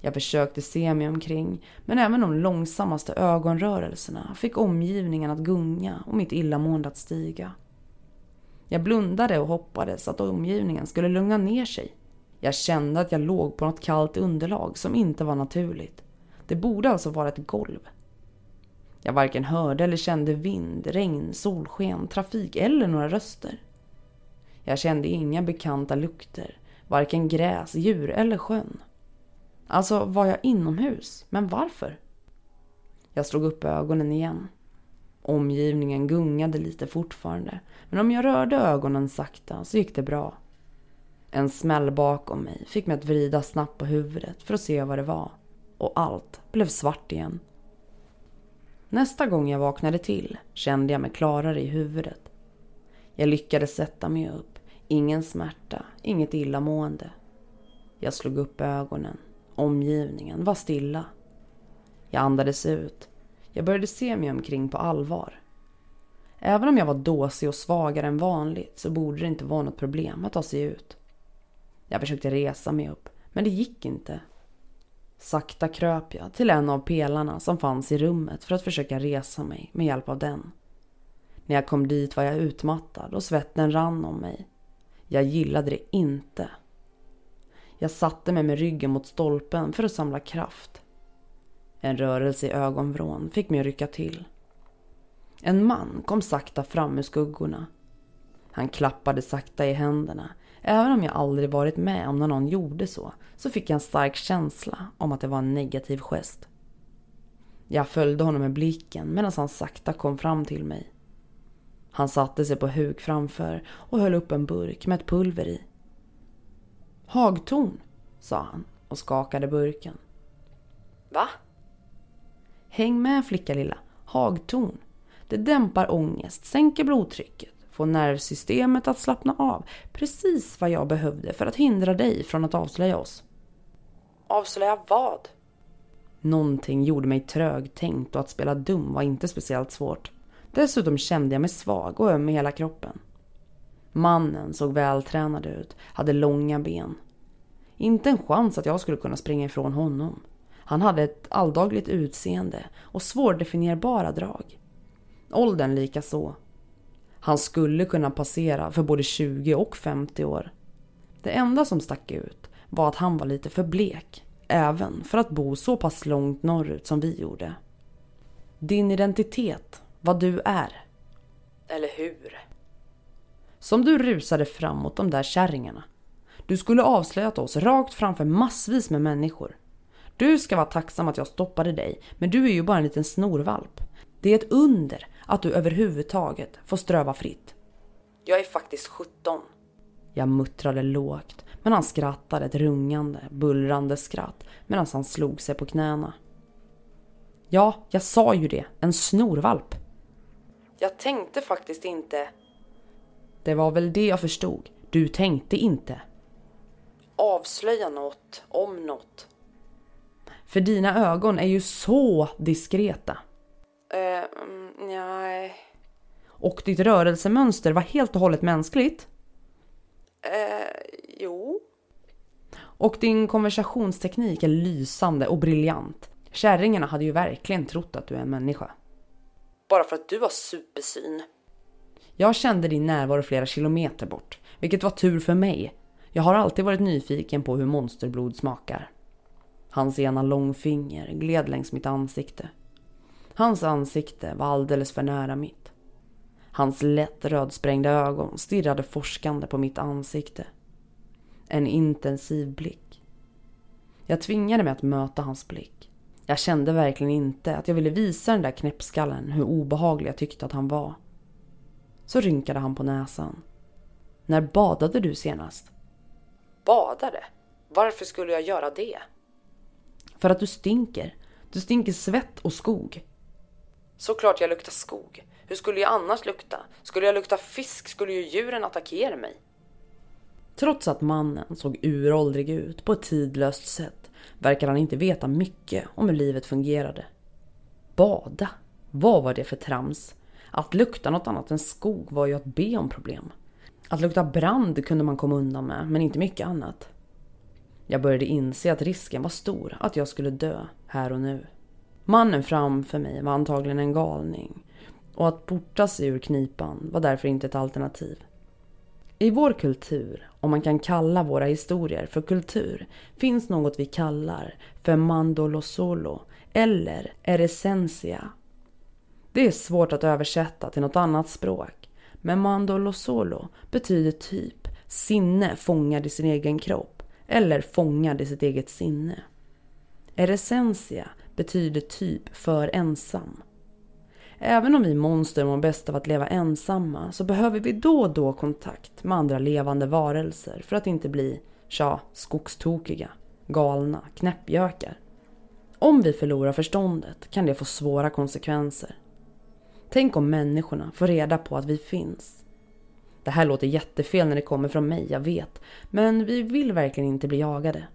Jag försökte se mig omkring, men även de långsammaste ögonrörelserna fick omgivningen att gunga och mitt illamående att stiga. Jag blundade och hoppades att omgivningen skulle lugna ner sig. Jag kände att jag låg på något kallt underlag som inte var naturligt. Det borde alltså vara ett golv. Jag varken hörde eller kände vind, regn, solsken, trafik eller några röster. Jag kände inga bekanta lukter, varken gräs, djur eller sjön. Alltså var jag inomhus, men varför? Jag slog upp ögonen igen. Omgivningen gungade lite fortfarande, men om jag rörde ögonen sakta så gick det bra. En smäll bakom mig fick mig att vrida snabbt på huvudet för att se vad det var. Och allt blev svart igen. Nästa gång jag vaknade till kände jag mig klarare i huvudet. Jag lyckades sätta mig upp. Ingen smärta, inget illamående. Jag slog upp ögonen. Omgivningen var stilla. Jag andades ut. Jag började se mig omkring på allvar. Även om jag var dåsig och svagare än vanligt så borde det inte vara något problem att ta sig ut. Jag försökte resa mig upp, men det gick inte. Sakta kröp jag till en av pelarna som fanns i rummet för att försöka resa mig med hjälp av den. När jag kom dit var jag utmattad och svetten rann om mig. Jag gillade det inte. Jag satte mig med ryggen mot stolpen för att samla kraft. En rörelse i ögonvrån fick mig att rycka till. En man kom sakta fram ur skuggorna. Han klappade sakta i händerna. Även om jag aldrig varit med om när någon gjorde så, så fick jag en stark känsla om att det var en negativ gest. Jag följde honom med blicken medan han sakta kom fram till mig. Han satte sig på huk framför och höll upp en burk med ett pulver i. Hagtorn, sa han och skakade burken. Va? Häng med flicka lilla. Hagtorn. Det dämpar ångest, sänker blodtrycket, får nervsystemet att slappna av. Precis vad jag behövde för att hindra dig från att avslöja oss. Avslöja vad? Någonting gjorde mig trögtänkt och att spela dum var inte speciellt svårt. Dessutom kände jag mig svag och öm i hela kroppen. Mannen såg vältränad ut, hade långa ben. Inte en chans att jag skulle kunna springa ifrån honom. Han hade ett alldagligt utseende och svårdefinierbara drag. Åldern lika så. Han skulle kunna passera för både 20 och 50 år. Det enda som stack ut var att han var lite för blek, även för att bo så pass långt norrut som vi gjorde. Din identitet, vad du är, Eller hur? Som du rusade framåt de där kärringarna. Du skulle avslöjat oss rakt framför massvis med människor. Du ska vara tacksam att jag stoppade dig, men du är ju bara en liten snorvalp. Det är ett under att du överhuvudtaget får ströva fritt. Jag är faktiskt 17. Jag muttrade lågt, men han skrattade ett rungande, bullrande skratt medan han slog sig på knäna. Ja, jag sa ju det. En snorvalp. Jag tänkte faktiskt inte... Det var väl det jag förstod. Du tänkte inte. Avslöja något om något. För dina ögon är ju så diskreta. Eh, nej. Och ditt rörelsemönster var helt och hållet mänskligt? Eh, jo. Och din konversationsteknik är lysande och briljant. Kärringarna hade ju verkligen trott att du är en människa. Bara för att du har supersyn. Jag kände din närvaro flera kilometer bort, vilket var tur för mig. Jag har alltid varit nyfiken på hur monsterblod smakar. Hans ena långfinger gled längs mitt ansikte. Hans ansikte var alldeles för nära mitt. Hans lätt rödsprängda ögon stirrade forskande på mitt ansikte. En intensiv blick. Jag tvingade mig att möta hans blick. Jag kände verkligen inte att jag ville visa den där knäppskallen hur obehaglig jag tyckte att han var. Så rynkade han på näsan. När badade du senast? Badade? Varför skulle jag göra det? För att du stinker. Du stinker svett och skog. Såklart jag luktar skog. Hur skulle jag annars lukta? Skulle jag lukta fisk skulle ju djuren attackera mig. Trots att mannen såg uråldrig ut på ett tidlöst sätt verkar han inte veta mycket om hur livet fungerade. Bada? Vad var det för trams? Att lukta något annat än skog var ju att be om problem. Att lukta brand kunde man komma undan med, men inte mycket annat. Jag började inse att risken var stor att jag skulle dö här och nu. Mannen framför mig var antagligen en galning och att porta sig ur knipan var därför inte ett alternativ. I vår kultur, om man kan kalla våra historier för kultur, finns något vi kallar för mandolosolo eller eresensia. Det är svårt att översätta till något annat språk, men mandolosolo betyder typ sinne fångad i sin egen kropp eller fångad i sitt eget sinne. Eresensia betyder typ för ensam. Även om vi monster mår bäst av att leva ensamma så behöver vi då och då kontakt med andra levande varelser för att inte bli, tja, skogstokiga, galna, knäppjökar. Om vi förlorar förståndet kan det få svåra konsekvenser. Tänk om människorna får reda på att vi finns. Det här låter jättefel när det kommer från mig, jag vet. Men vi vill verkligen inte bli jagade.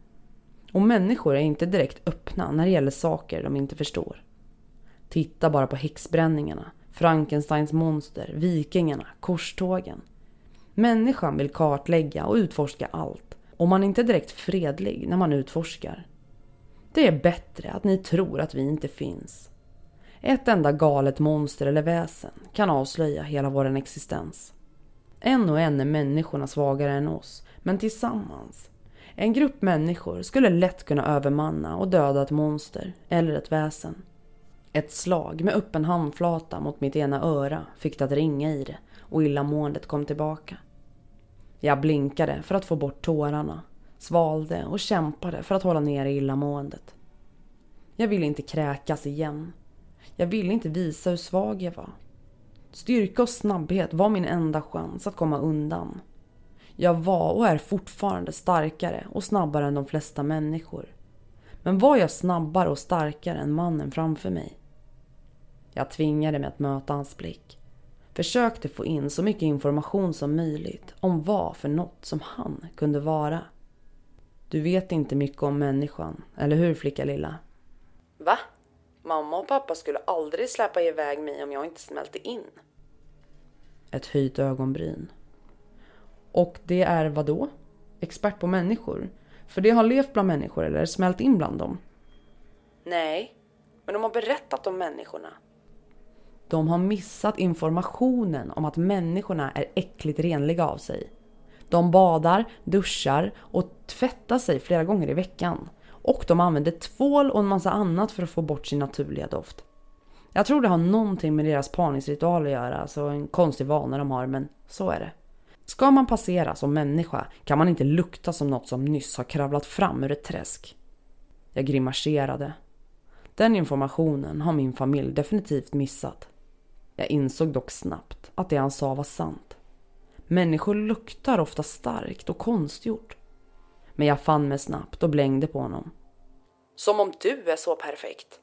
Och människor är inte direkt öppna när det gäller saker de inte förstår. Titta bara på häxbränningarna, Frankensteins monster, vikingarna, korstågen. Människan vill kartlägga och utforska allt och man är inte direkt fredlig när man utforskar. Det är bättre att ni tror att vi inte finns. Ett enda galet monster eller väsen kan avslöja hela vår existens. En och en är människorna svagare än oss, men tillsammans. En grupp människor skulle lätt kunna övermanna och döda ett monster eller ett väsen. Ett slag med öppen handflata mot mitt ena öra fick det att ringa i det och illamåendet kom tillbaka. Jag blinkade för att få bort tårarna, svalde och kämpade för att hålla nere illamåendet. Jag ville inte kräkas igen. Jag ville inte visa hur svag jag var. Styrka och snabbhet var min enda chans att komma undan. Jag var och är fortfarande starkare och snabbare än de flesta människor. Men var jag snabbare och starkare än mannen framför mig? Jag tvingade mig att möta hans blick. Försökte få in så mycket information som möjligt om vad för något som han kunde vara. Du vet inte mycket om människan, eller hur flicka lilla? Va? Mamma och pappa skulle aldrig släppa iväg mig om jag inte smälte in. Ett höjt ögonbryn. Och det är vad då? Expert på människor? För det har levt bland människor eller smält in bland dem? Nej, men de har berättat om människorna. De har missat informationen om att människorna är äckligt renliga av sig. De badar, duschar och tvättar sig flera gånger i veckan. Och de använder tvål och en massa annat för att få bort sin naturliga doft. Jag tror det har någonting med deras parningsritual att göra, alltså en konstig vana de har, men så är det. Ska man passera som människa kan man inte lukta som något som nyss har kravlat fram ur ett träsk. Jag grimaserade. Den informationen har min familj definitivt missat. Jag insåg dock snabbt att det han sa var sant. Människor luktar ofta starkt och konstgjort. Men jag fann mig snabbt och blängde på honom. Som om du är så perfekt.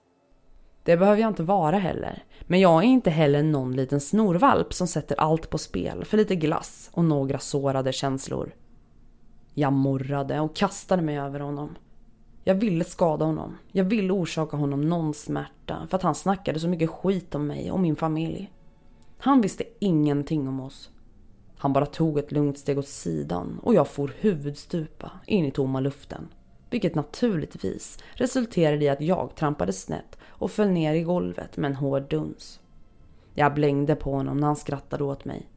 Det behöver jag inte vara heller. Men jag är inte heller någon liten snorvalp som sätter allt på spel för lite glass och några sårade känslor. Jag morrade och kastade mig över honom. Jag ville skada honom. Jag ville orsaka honom någon smärta för att han snackade så mycket skit om mig och min familj. Han visste ingenting om oss. Han bara tog ett lugnt steg åt sidan och jag for huvudstupa in i tomma luften. Vilket naturligtvis resulterade i att jag trampade snett och föll ner i golvet med en hård duns. Jag blängde på honom när han skrattade åt mig.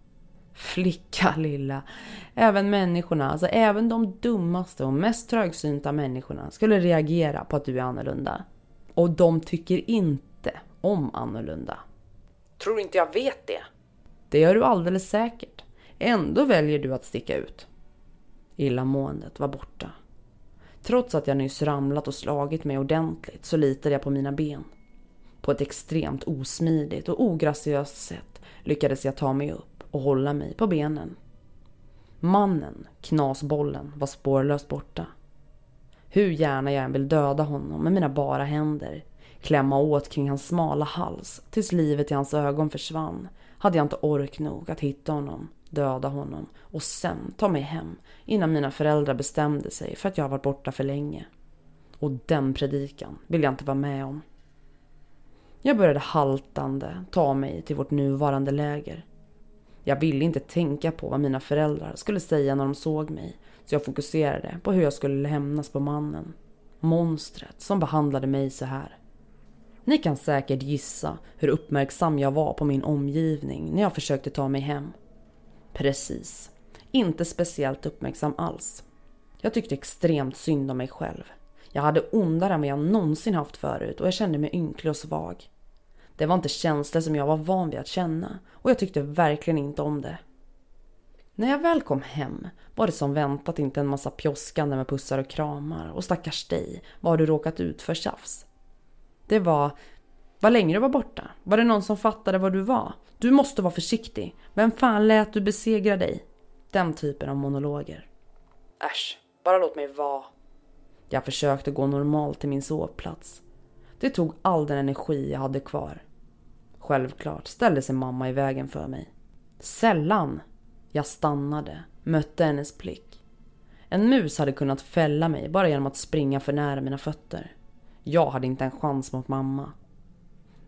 Flicka lilla. Även människorna, alltså även de dummaste och mest trögsynta människorna skulle reagera på att du är annorlunda. Och de tycker inte om annorlunda. Tror inte jag vet det? Det gör du alldeles säkert. Ändå väljer du att sticka ut. Illamåendet var borta. Trots att jag nyss ramlat och slagit mig ordentligt så litade jag på mina ben. På ett extremt osmidigt och ograciöst sätt lyckades jag ta mig upp och hålla mig på benen. Mannen, knasbollen, var spårlöst borta. Hur gärna jag än vill döda honom med mina bara händer, klämma åt kring hans smala hals tills livet i hans ögon försvann, hade jag inte ork nog att hitta honom, döda honom och sen ta mig hem innan mina föräldrar bestämde sig för att jag varit borta för länge. Och den predikan vill jag inte vara med om. Jag började haltande ta mig till vårt nuvarande läger. Jag ville inte tänka på vad mina föräldrar skulle säga när de såg mig så jag fokuserade på hur jag skulle lämnas på mannen. Monstret som behandlade mig så här. Ni kan säkert gissa hur uppmärksam jag var på min omgivning när jag försökte ta mig hem. Precis. Inte speciellt uppmärksam alls. Jag tyckte extremt synd om mig själv. Jag hade ondare än vad jag någonsin haft förut och jag kände mig ynklig och svag. Det var inte känslor som jag var van vid att känna och jag tyckte verkligen inte om det. När jag väl kom hem var det som väntat inte en massa pjoskande med pussar och kramar och stackars dig, vad har du råkat ut för tjafs? Det var, vad länge du var borta? Var det någon som fattade var du var? Du måste vara försiktig. Vem fan lät du besegra dig? Den typen av monologer. Äsch, bara låt mig vara. Jag försökte gå normalt till min sovplats. Det tog all den energi jag hade kvar. Självklart ställde sig mamma i vägen för mig. Sällan. Jag stannade, mötte hennes blick. En mus hade kunnat fälla mig bara genom att springa för nära mina fötter. Jag hade inte en chans mot mamma.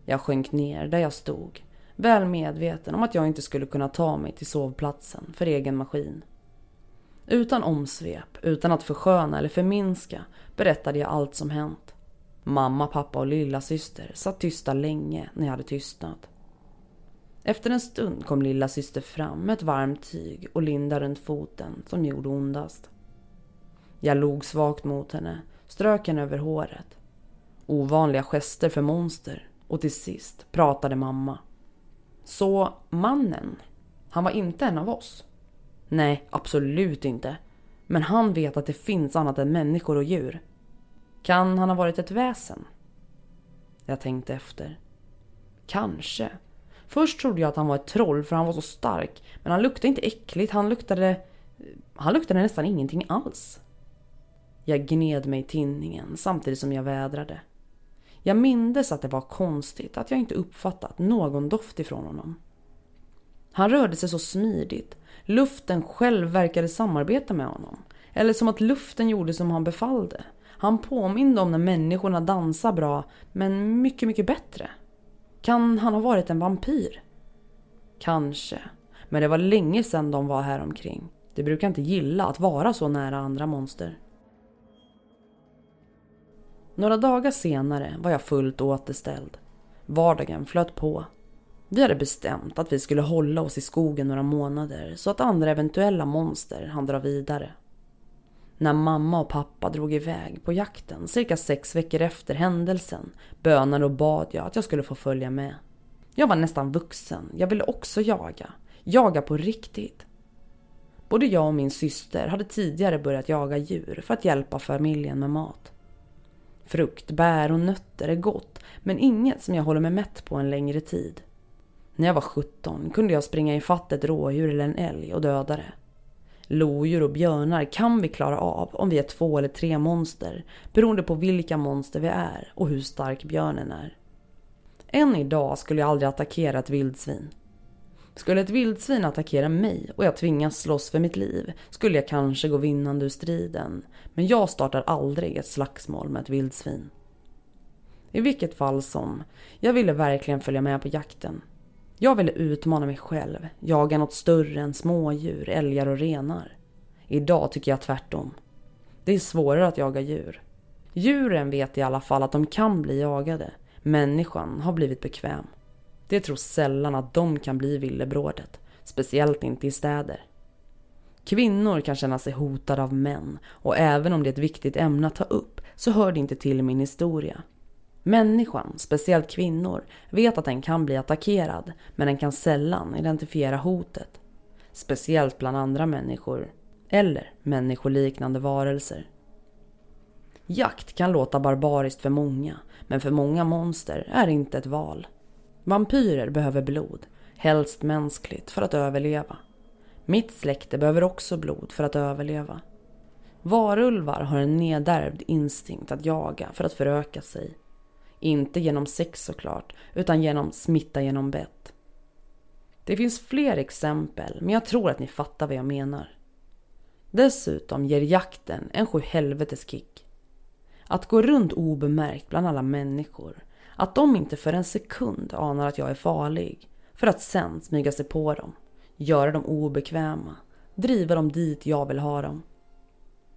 Jag sjönk ner där jag stod, väl medveten om att jag inte skulle kunna ta mig till sovplatsen för egen maskin. Utan omsvep, utan att försköna eller förminska berättade jag allt som hänt. Mamma, pappa och lilla syster satt tysta länge när jag hade tystnat. Efter en stund kom lilla syster fram med ett varmt tyg och linda runt foten som gjorde ondast. Jag log svagt mot henne, strök henne över håret. Ovanliga gester för monster och till sist pratade mamma. Så mannen, han var inte en av oss? Nej, absolut inte. Men han vet att det finns annat än människor och djur. Kan han ha varit ett väsen? Jag tänkte efter. Kanske. Först trodde jag att han var ett troll för han var så stark. Men han luktade inte äckligt, han luktade... Han luktade nästan ingenting alls. Jag gned mig i tinningen samtidigt som jag vädrade. Jag mindes att det var konstigt att jag inte uppfattat någon doft ifrån honom. Han rörde sig så smidigt. Luften själv verkade samarbeta med honom. Eller som att luften gjorde som han befallde. Han påminde om när människorna dansar bra, men mycket, mycket bättre. Kan han ha varit en vampyr? Kanske. Men det var länge sedan de var här omkring. De brukar inte gilla att vara så nära andra monster. Några dagar senare var jag fullt återställd. Vardagen flöt på. Vi hade bestämt att vi skulle hålla oss i skogen några månader så att andra eventuella monster hann dra vidare. När mamma och pappa drog iväg på jakten cirka sex veckor efter händelsen bönade och bad jag att jag skulle få följa med. Jag var nästan vuxen, jag ville också jaga. Jaga på riktigt. Både jag och min syster hade tidigare börjat jaga djur för att hjälpa familjen med mat. Frukt, bär och nötter är gott, men inget som jag håller mig mätt på en längre tid. När jag var 17 kunde jag springa ifatt ett rådjur eller en älg och döda det. Lodjur och björnar kan vi klara av om vi är två eller tre monster beroende på vilka monster vi är och hur stark björnen är. Än idag skulle jag aldrig attackera ett vildsvin. Skulle ett vildsvin attackera mig och jag tvingas slåss för mitt liv skulle jag kanske gå vinnande ur striden. Men jag startar aldrig ett slagsmål med ett vildsvin. I vilket fall som, jag ville verkligen följa med på jakten. Jag ville utmana mig själv, jaga något större än smådjur, älgar och renar. Idag tycker jag tvärtom. Det är svårare att jaga djur. Djuren vet i alla fall att de kan bli jagade. Människan har blivit bekväm. Det tror sällan att de kan bli villebrådet, speciellt inte i städer. Kvinnor kan känna sig hotade av män och även om det är ett viktigt ämne att ta upp så hör det inte till min historia. Människan, speciellt kvinnor, vet att den kan bli attackerad men den kan sällan identifiera hotet. Speciellt bland andra människor eller människoliknande varelser. Jakt kan låta barbariskt för många men för många monster är det inte ett val. Vampyrer behöver blod, helst mänskligt, för att överleva. Mitt släkte behöver också blod för att överleva. Varulvar har en nedärvd instinkt att jaga för att föröka sig. Inte genom sex såklart, utan genom smitta genom bett. Det finns fler exempel, men jag tror att ni fattar vad jag menar. Dessutom ger jakten en sjuhelvetes kick. Att gå runt obemärkt bland alla människor att de inte för en sekund anar att jag är farlig. För att sen smyga sig på dem. Göra dem obekväma. Driva dem dit jag vill ha dem.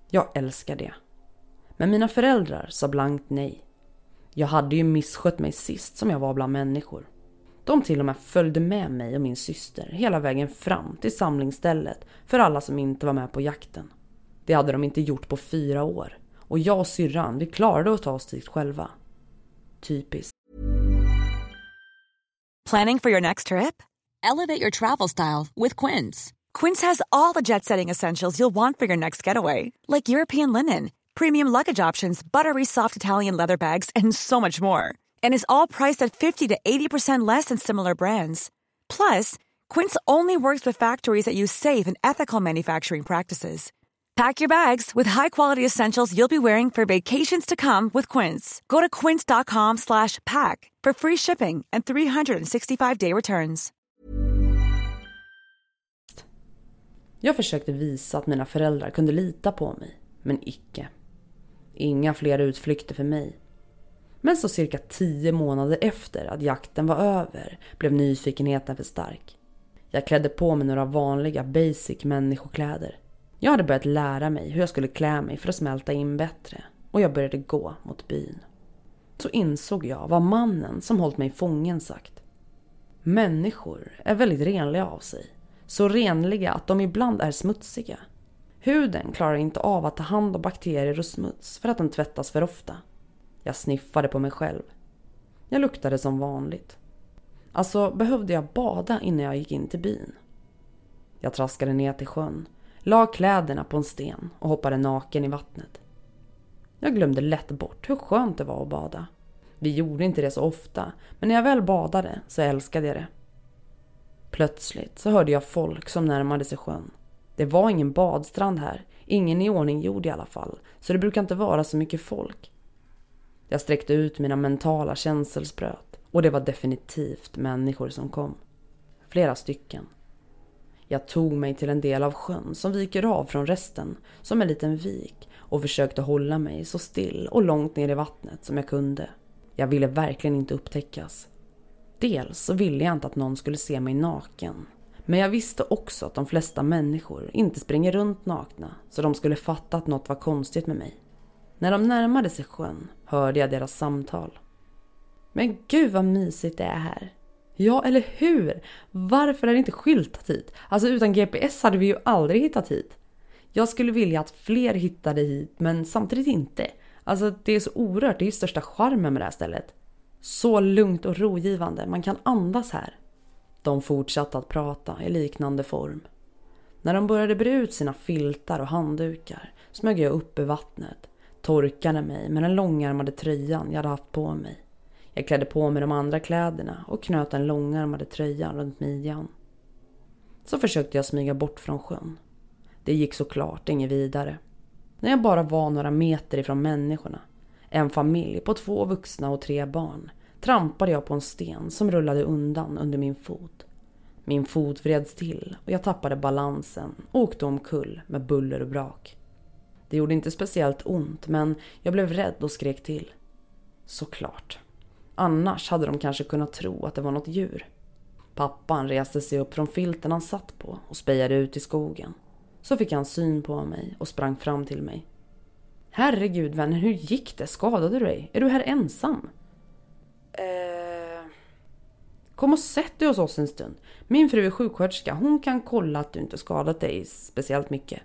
Jag älskar det. Men mina föräldrar sa blankt nej. Jag hade ju misskött mig sist som jag var bland människor. De till och med följde med mig och min syster hela vägen fram till samlingsstället för alla som inte var med på jakten. Det hade de inte gjort på fyra år. Och jag och syrran, vi klarade att ta oss dit själva. Typiskt. Planning for your next trip? Elevate your travel style with Quince. Quince has all the jet setting essentials you'll want for your next getaway, like European linen, premium luggage options, buttery soft Italian leather bags, and so much more. And is all priced at 50 to 80% less than similar brands. Plus, Quince only works with factories that use safe and ethical manufacturing practices. Pack your bags with high-quality essentials you'll be wearing for vacations to come with Quince. Go to quince.com slash pack for free shipping and 365-day returns. Jag försökte visa att mina föräldrar kunde lita på mig, men icke. Inga fler utflykter för mig. Men så cirka tio månader efter att jakten var över blev nyfikenheten för stark. Jag klädde på mig några vanliga basic människokläder jag hade börjat lära mig hur jag skulle klä mig för att smälta in bättre och jag började gå mot byn. Så insåg jag vad mannen som hållit mig fången sagt. Människor är väldigt renliga av sig. Så renliga att de ibland är smutsiga. Huden klarar inte av att ta hand om bakterier och smuts för att den tvättas för ofta. Jag sniffade på mig själv. Jag luktade som vanligt. Alltså behövde jag bada innan jag gick in till byn. Jag traskade ner till sjön la kläderna på en sten och hoppade naken i vattnet. Jag glömde lätt bort hur skönt det var att bada. Vi gjorde inte det så ofta, men när jag väl badade så älskade jag det. Plötsligt så hörde jag folk som närmade sig sjön. Det var ingen badstrand här, ingen i ordning gjord i alla fall, så det brukar inte vara så mycket folk. Jag sträckte ut mina mentala känselspröt och det var definitivt människor som kom. Flera stycken. Jag tog mig till en del av sjön som viker av från resten, som en liten vik och försökte hålla mig så still och långt ner i vattnet som jag kunde. Jag ville verkligen inte upptäckas. Dels så ville jag inte att någon skulle se mig naken. Men jag visste också att de flesta människor inte springer runt nakna så de skulle fatta att något var konstigt med mig. När de närmade sig sjön hörde jag deras samtal. Men gud vad mysigt det är här. Ja, eller hur? Varför är det inte skyltat hit? Alltså utan GPS hade vi ju aldrig hittat hit. Jag skulle vilja att fler hittade hit, men samtidigt inte. Alltså det är så orört, det är ju största charmen med det här stället. Så lugnt och rogivande, man kan andas här. De fortsatte att prata i liknande form. När de började bre ut sina filtar och handdukar smög jag upp i vattnet, torkade mig med den långärmade tröjan jag hade haft på mig. Jag klädde på mig de andra kläderna och knöt den långärmade tröjan runt midjan. Så försökte jag smyga bort från sjön. Det gick såklart inget vidare. När jag bara var några meter ifrån människorna, en familj på två vuxna och tre barn, trampade jag på en sten som rullade undan under min fot. Min fot vreds till och jag tappade balansen och åkte omkull med buller och brak. Det gjorde inte speciellt ont men jag blev rädd och skrek till. Såklart. Annars hade de kanske kunnat tro att det var något djur. Pappan reste sig upp från filten han satt på och spejade ut i skogen. Så fick han syn på mig och sprang fram till mig. Herregud vännen, hur gick det? Skadade du dig? Är du här ensam? Eh... Kom och sätt dig hos oss en stund. Min fru är sjuksköterska. Hon kan kolla att du inte skadat dig speciellt mycket.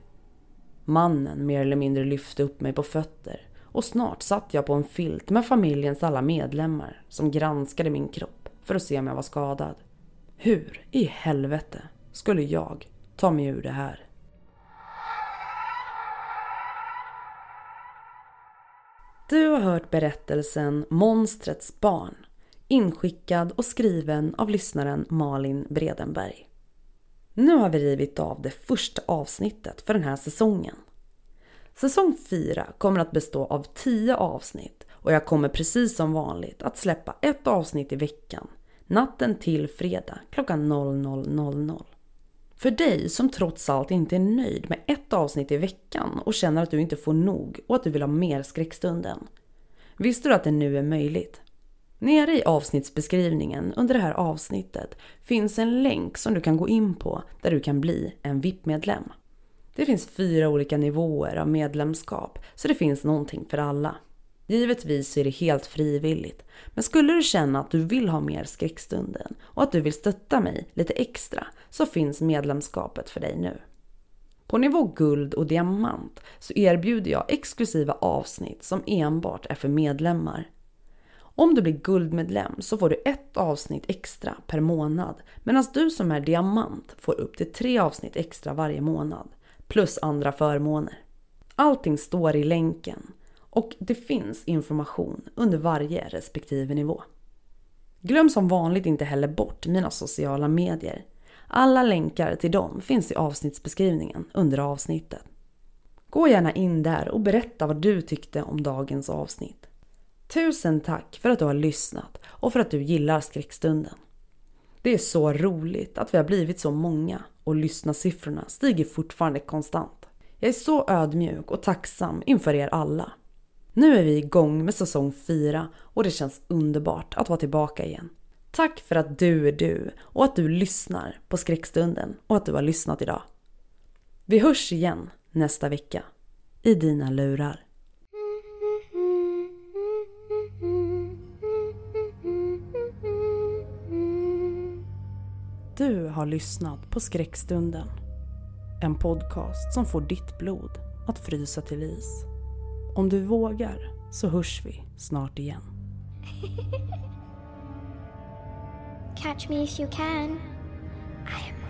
Mannen mer eller mindre lyfte upp mig på fötter och snart satt jag på en filt med familjens alla medlemmar som granskade min kropp för att se om jag var skadad. Hur i helvete skulle jag ta mig ur det här? Du har hört berättelsen Monstrets barn inskickad och skriven av lyssnaren Malin Bredenberg. Nu har vi rivit av det första avsnittet för den här säsongen. Säsong 4 kommer att bestå av 10 avsnitt och jag kommer precis som vanligt att släppa ett avsnitt i veckan natten till fredag klockan 00.00. För dig som trots allt inte är nöjd med ett avsnitt i veckan och känner att du inte får nog och att du vill ha mer skräckstunden. Visste du att det nu är möjligt? Nere i avsnittsbeskrivningen under det här avsnittet finns en länk som du kan gå in på där du kan bli en VIP-medlem. Det finns fyra olika nivåer av medlemskap så det finns någonting för alla. Givetvis är det helt frivilligt, men skulle du känna att du vill ha mer skräckstunden och att du vill stötta mig lite extra så finns medlemskapet för dig nu. På nivå guld och diamant så erbjuder jag exklusiva avsnitt som enbart är för medlemmar. Om du blir guldmedlem så får du ett avsnitt extra per månad medan du som är diamant får upp till tre avsnitt extra varje månad plus andra förmåner. Allting står i länken och det finns information under varje respektive nivå. Glöm som vanligt inte heller bort mina sociala medier. Alla länkar till dem finns i avsnittsbeskrivningen under avsnittet. Gå gärna in där och berätta vad du tyckte om dagens avsnitt. Tusen tack för att du har lyssnat och för att du gillar skräckstunden. Det är så roligt att vi har blivit så många och lyssnarsiffrorna stiger fortfarande konstant. Jag är så ödmjuk och tacksam inför er alla. Nu är vi igång med säsong 4 och det känns underbart att vara tillbaka igen. Tack för att du är du och att du lyssnar på skräckstunden och att du har lyssnat idag. Vi hörs igen nästa vecka i dina lurar. Du har lyssnat på Skräckstunden. En podcast som får ditt blod att frysa till is. Om du vågar så hörs vi snart igen. Catch me if you can. I am